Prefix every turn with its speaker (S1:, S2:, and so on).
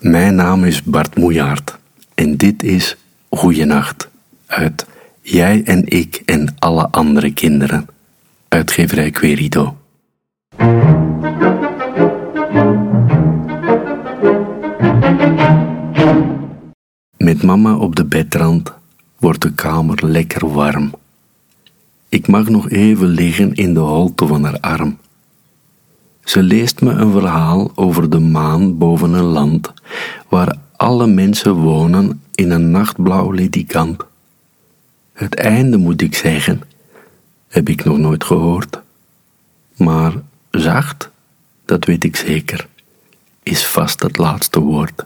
S1: Mijn naam is Bart Moejaard en dit is Goeienacht uit Jij en ik en alle andere kinderen. Uitgeverij Querido. Met mama op de bedrand wordt de kamer lekker warm. Ik mag nog even liggen in de holte van haar arm. Ze leest me een verhaal over de maan boven een land waar alle mensen wonen in een nachtblauw ledikant. Het einde moet ik zeggen, heb ik nog nooit gehoord. Maar zacht, dat weet ik zeker, is vast het laatste woord.